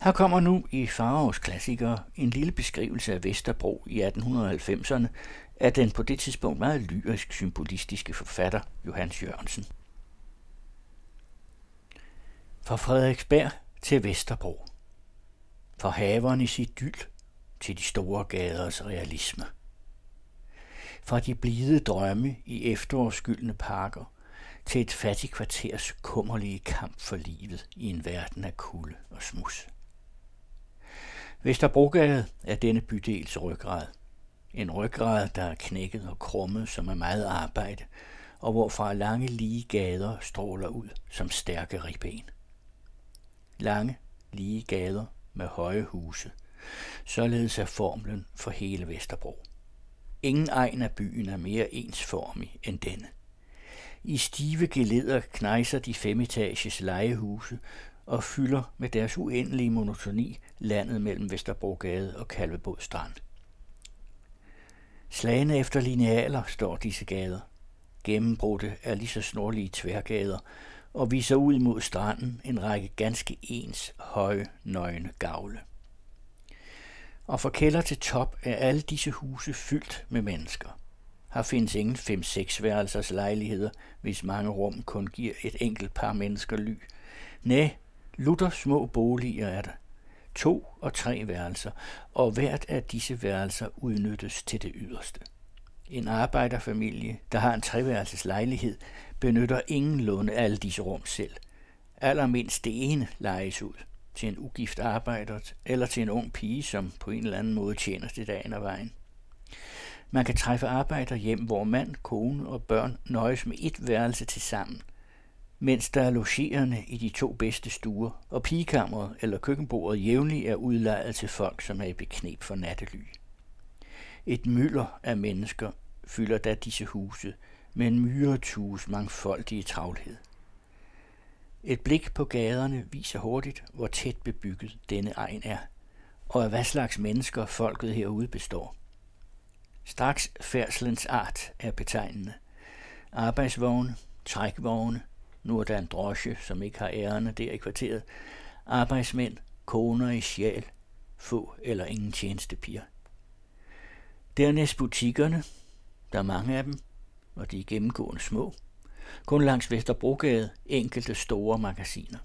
Her kommer nu i Farovs klassikere en lille beskrivelse af Vesterbro i 1890'erne af den på det tidspunkt meget lyrisk symbolistiske forfatter Johannes Jørgensen. Fra Frederiksberg til Vesterbro. Fra havernes idyl til de store gaders realisme. Fra de blide drømme i efterårsskyldne parker til et fattigt kvarters kummerlige kamp for livet i en verden af kulde og smus. Vesterbrogade er denne bydels ryggrad. En ryggrad, der er knækket og krummet som er meget arbejde, og hvorfra lange lige gader stråler ud som stærke ribben. Lange, lige gader med høje huse. Således er formlen for hele Vesterbro. Ingen egen af byen er mere ensformig end denne. I stive geleder knejser de femetages lejehuse og fylder med deres uendelige monotoni landet mellem Vesterbrogade og Kalvebod Strand. Slagene efter linealer står disse gader. Gennembrudte er lige så snorlige tværgader og viser ud mod stranden en række ganske ens, høje, nøgne gavle. Og fra kælder til top er alle disse huse fyldt med mennesker. Her findes ingen fem-seks værelsers lejligheder, hvis mange rum kun giver et enkelt par mennesker ly. Næ, lutter små boliger er der. To og tre værelser, og hvert af disse værelser udnyttes til det yderste. En arbejderfamilie, der har en treværelses lejlighed, benytter ingen alle disse rum selv. Allermindst det ene lejes ud til en ugift arbejder eller til en ung pige, som på en eller anden måde tjener til dagen og vejen. Man kan træffe arbejder hjem, hvor mand, kone og børn nøjes med et værelse til sammen, mens der er logerende i de to bedste stuer, og pigekammeret eller køkkenbordet jævnligt er udlejet til folk, som er i beknep for nattely. Et mylder af mennesker fylder da disse huse med en myretues mangfoldige travlhed. Et blik på gaderne viser hurtigt, hvor tæt bebygget denne egen er, og af hvad slags mennesker folket herude består. Straks færdslens art er betegnende. Arbejdsvogne, trækvogne, nu er der en drosje, som ikke har ærerne der i kvarteret, arbejdsmænd, koner i sjæl, få eller ingen tjenestepiger. Dernæst butikkerne, der er mange af dem, og de er gennemgående små. Kun langs Vesterbrogade enkelte store magasiner.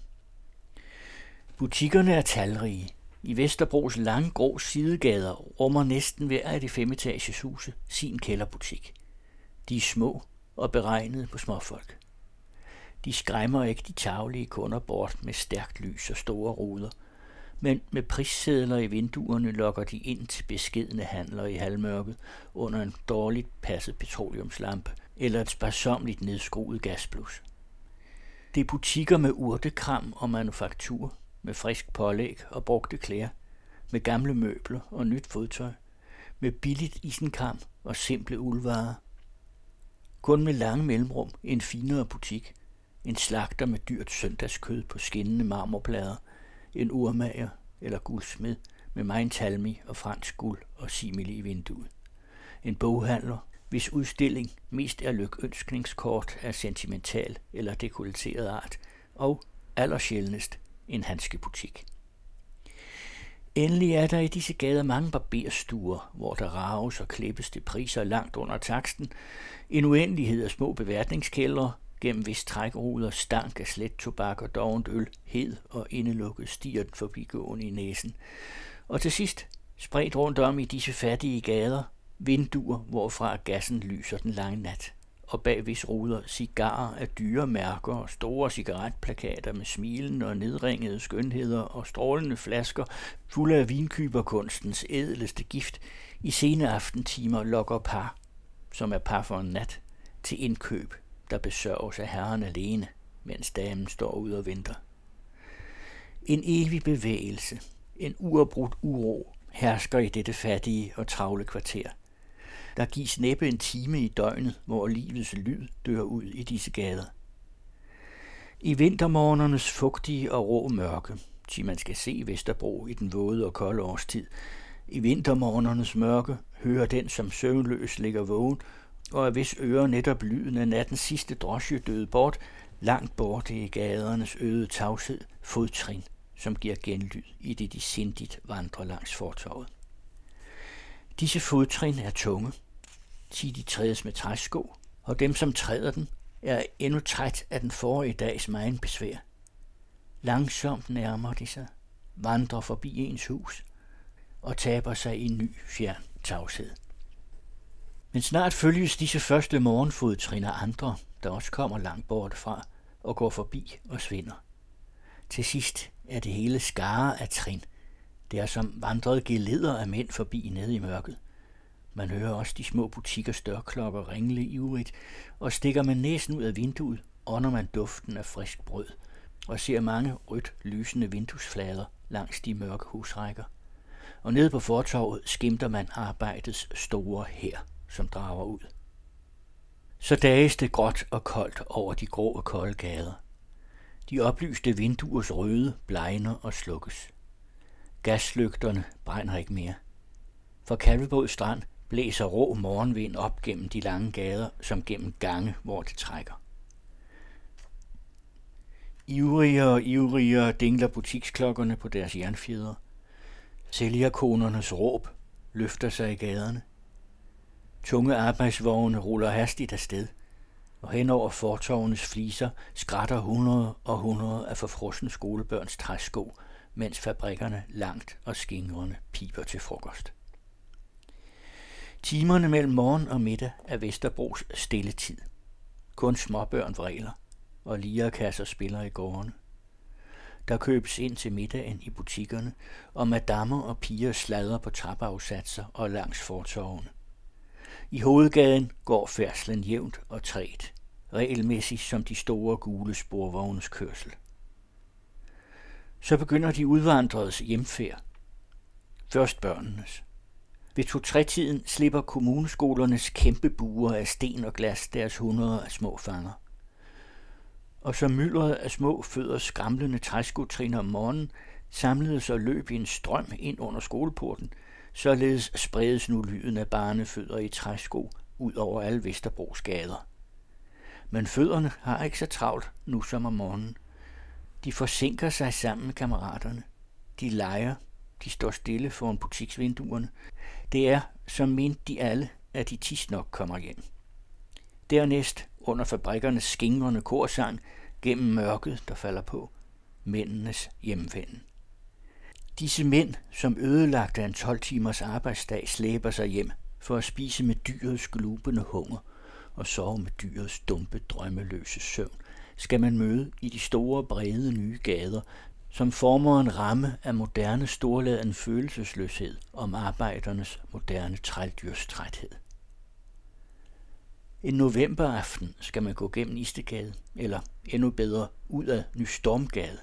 Butikkerne er talrige. I Vesterbros lange grå sidegader rummer næsten hver af de femetages huse sin kælderbutik. De er små og beregnet på småfolk. De skræmmer ikke de taglige kunder bort med stærkt lys og store ruder, men med prissedler i vinduerne lokker de ind til beskedende handler i halvmørket under en dårligt passet petroleumslampe eller et sparsomligt nedskruet gasblus. Det er butikker med urtekram og manufaktur, med frisk pålæg og brugte klæder, med gamle møbler og nyt fodtøj, med billigt isenkram og simple uldvarer. Kun med lange mellemrum en finere butik, en slagter med dyrt søndagskød på skinnende marmorplader, en urmager eller guldsmed med megen talmi og fransk guld og simili i vinduet. En boghandler, hvis udstilling mest er lykønskningskort af sentimental eller dekolleteret art, og allersjældnest en handskebutik. Endelig er der i disse gader mange barberstuer, hvor der raves og klippes til priser langt under taksten, en uendelighed af små beværtningskældre, gennem hvis trækruder, stank af slet tobak og dovent øl, hed og indelukket stiger den forbigående i næsen. Og til sidst, spredt rundt om i disse fattige gader, vinduer, hvorfra gassen lyser den lange nat og bag hvis ruder cigarer af dyre mærker og store cigaretplakater med smilende og nedringede skønheder og strålende flasker fulde af vinkyberkunstens ædleste gift i sene aftentimer lokker par, som er par for en nat, til indkøb, der besørges af herren alene, mens damen står ud og venter. En evig bevægelse, en uafbrudt uro hersker i dette fattige og travle kvarter – der gives næppe en time i døgnet, hvor livets lyd dør ud i disse gader. I vintermorgernes fugtige og rå mørke, til man skal se Vesterbro i den våde og kolde årstid, i vintermorgernes mørke hører den, som søvnløs ligger vågen, og af hvis ører netop lyden af nattens sidste drosje døde bort, langt borte i gadernes øde tavshed, fodtrin, som giver genlyd i det de sindigt vandrer langs fortorvet. Disse fodtrin er tunge. Ti de trædes med træsko, og dem, som træder den, er endnu træt af den forrige dags megen besvær. Langsomt nærmer de sig, vandrer forbi ens hus og taber sig i en ny fjern tavshed. Men snart følges disse første morgenfodtrin af andre, der også kommer langt bort fra og går forbi og svinder. Til sidst er det hele skare af trin. Det er som vandrede geleder af mænd forbi nede i mørket. Man hører også de små butikker dørklokker ringle ivrigt, og stikker man næsen ud af vinduet, ånder man duften af frisk brød, og ser mange rødt lysende vinduesflader langs de mørke husrækker. Og nede på fortorvet skimter man arbejdets store her, som drager ud. Så dages det gråt og koldt over de grå og kolde gader. De oplyste vinduers røde blegner og slukkes. Gaslygterne brænder ikke mere. For Kalvebåd Strand blæser rå morgenvind op gennem de lange gader, som gennem gange, hvor det trækker. Ivrigere og ivrigere dingler butiksklokkerne på deres jernfjeder. Sælgerkonernes råb løfter sig i gaderne. Tunge arbejdsvogne ruller hastigt afsted, og hen over fortovenes fliser skrætter hundrede og hundrede af forfrosne skolebørns træsko, mens fabrikkerne langt og skingrende piper til frokost. Timerne mellem morgen og middag er Vesterbros stille tid. Kun småbørn vræler, og lierkasser spiller i gårdene. Der købes ind til middagen i butikkerne, og madammer og piger sladrer på trappeafsatser og langs fortovene. I hovedgaden går færdslen jævnt og træt, regelmæssigt som de store gule sporvognes kørsel. Så begynder de udvandredes hjemfærd. Først børnenes. Ved to-tre-tiden slipper kommuneskolernes kæmpe buer af sten og glas deres hundreder af små fanger. Og så myldret af små fødder skramlende træskotrin om morgenen samlede sig løb i en strøm ind under skoleporten, således spredes nu lyden af barnefødder i træsko ud over alle Vesterbros gader. Men fødderne har ikke så travlt nu som om morgenen. De forsinker sig sammen med kammeraterne. De leger, de står stille foran butiksvinduerne. Det er, som mente de alle, at de tis nok kommer hjem. Dernæst, under fabrikkernes skingrende korsang, gennem mørket, der falder på, mændenes hjemvenden. Disse mænd, som ødelagte en 12 timers arbejdsdag, slæber sig hjem for at spise med dyrets glubende hunger og sove med dyrets dumpe, drømmeløse søvn, skal man møde i de store, brede nye gader, som former en ramme af moderne storladen følelsesløshed om arbejdernes moderne trældyrstræthed. En novemberaften skal man gå gennem Istegade, eller endnu bedre, ud af Nystormgade.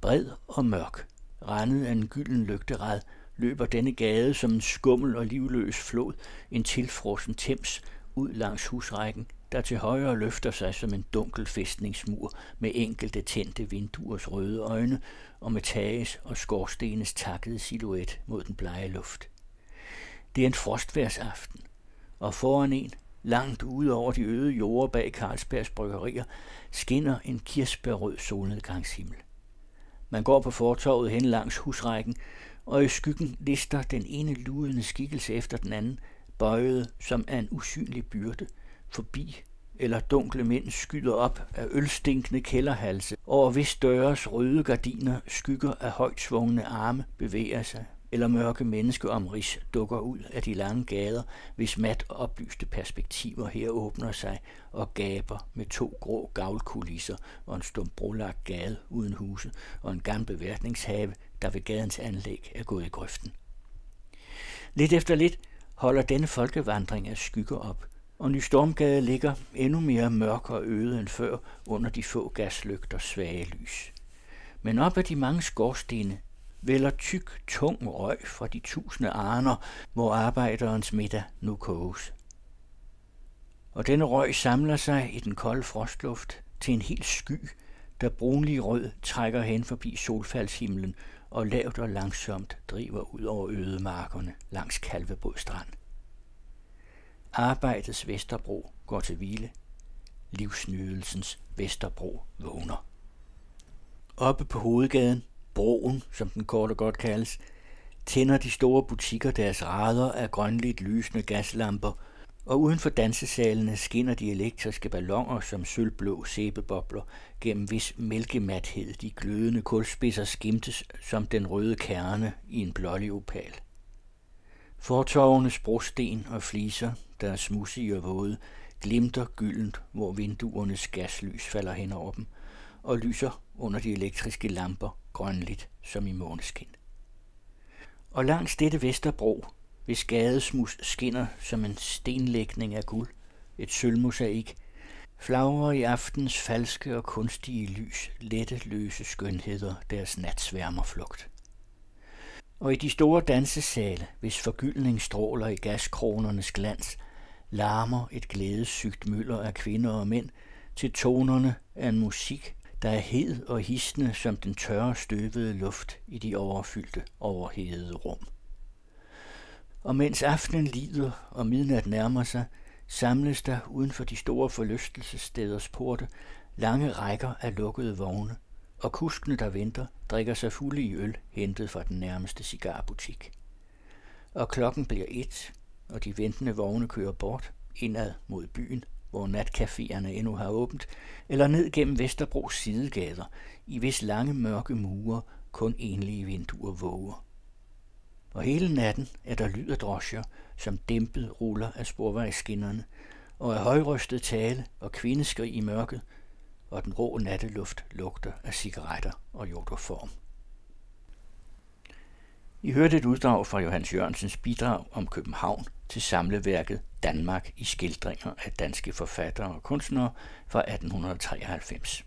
Bred og mørk, rendet af en gylden lygterad, løber denne gade som en skummel og livløs flod, en tilfrossen Thames, ud langs husrækken der til højre løfter sig som en dunkel fæstningsmur med enkelte tændte vinduers røde øjne og med tages og skorstenes takkede silhuet mod den blege luft. Det er en frostværsaften, og foran en, langt ude over de øde jorder bag Carlsbergs bryggerier, skinner en kirsebærrød solnedgangshimmel. Man går på fortorvet hen langs husrækken, og i skyggen lister den ene ludende skikkelse efter den anden, bøjet som af en usynlig byrde – forbi, eller dunkle mænd skyder op af ølstinkende kælderhalse, over hvis døres røde gardiner skygger af højt svungne arme bevæger sig, eller mørke menneskeomrids dukker ud af de lange gader, hvis mat oplyste perspektiver her åbner sig og gaber med to grå gavlkulisser og en stum brolagt gade uden huse og en gammel beværtningshave, der ved gadens anlæg er gået i grøften. Lidt efter lidt holder denne folkevandring af skygger op, og Ny Stormgade ligger endnu mere mørk og øde end før under de få gaslygter svage lys. Men op ad de mange skorstene vælger tyk, tung røg fra de tusinde arner, hvor arbejderens middag nu koges. Og denne røg samler sig i den kolde frostluft til en hel sky, der brunlig rød trækker hen forbi solfaldshimlen og lavt og langsomt driver ud over ødemarkerne langs Kalvebod Strand. Arbejdets Vesterbro går til hvile. Livsnydelsens Vesterbro vågner. Oppe på hovedgaden broen, som den kort og godt kaldes, tænder de store butikker deres rader af grønligt lysende gaslamper, og uden for dansesalene skinner de elektriske ballonger som sølvblå sæbebobler, gennem hvis mælkemathed de glødende kulspidser skimtes som den røde kerne i en blålig opal. Fortorvenes brosten og fliser, der er smudsige og våde, glimter gyldent, hvor vinduernes gaslys falder hen over dem, og lyser under de elektriske lamper grønligt som i måneskin. Og langs dette Vesterbro, hvis gadesmus skinner som en stenlægning af guld, et sølvmosaik, flagrer i aftens falske og kunstige lys lette løse skønheder deres natsværmerflugt. Og i de store dansesale, hvis forgyldning stråler i gaskronernes glans, larmer et glædesygt mylder af kvinder og mænd til tonerne af en musik, der er hed og hisne som den tørre støvede luft i de overfyldte, overhedede rum. Og mens aftenen lider og midnat nærmer sig, samles der uden for de store forlystelsessteders porte lange rækker af lukkede vogne, og kuskene, der venter, drikker sig fulde i øl, hentet fra den nærmeste cigarbutik. Og klokken bliver et, og de ventende vogne kører bort, indad mod byen, hvor natcaféerne endnu har åbent, eller ned gennem Vesterbros sidegader, i hvis lange mørke mure kun enlige vinduer våger. Og hele natten er der lyd af drosjer, som dæmpet ruller af sporvejsskinnerne, og af højrystet tale og kvindeskrig i mørket, og den rå natteluft lugter af cigaretter og jodoform. I hørte et uddrag fra Johannes Jørgensens bidrag om København til samleværket Danmark i skildringer af danske forfattere og kunstnere fra 1893.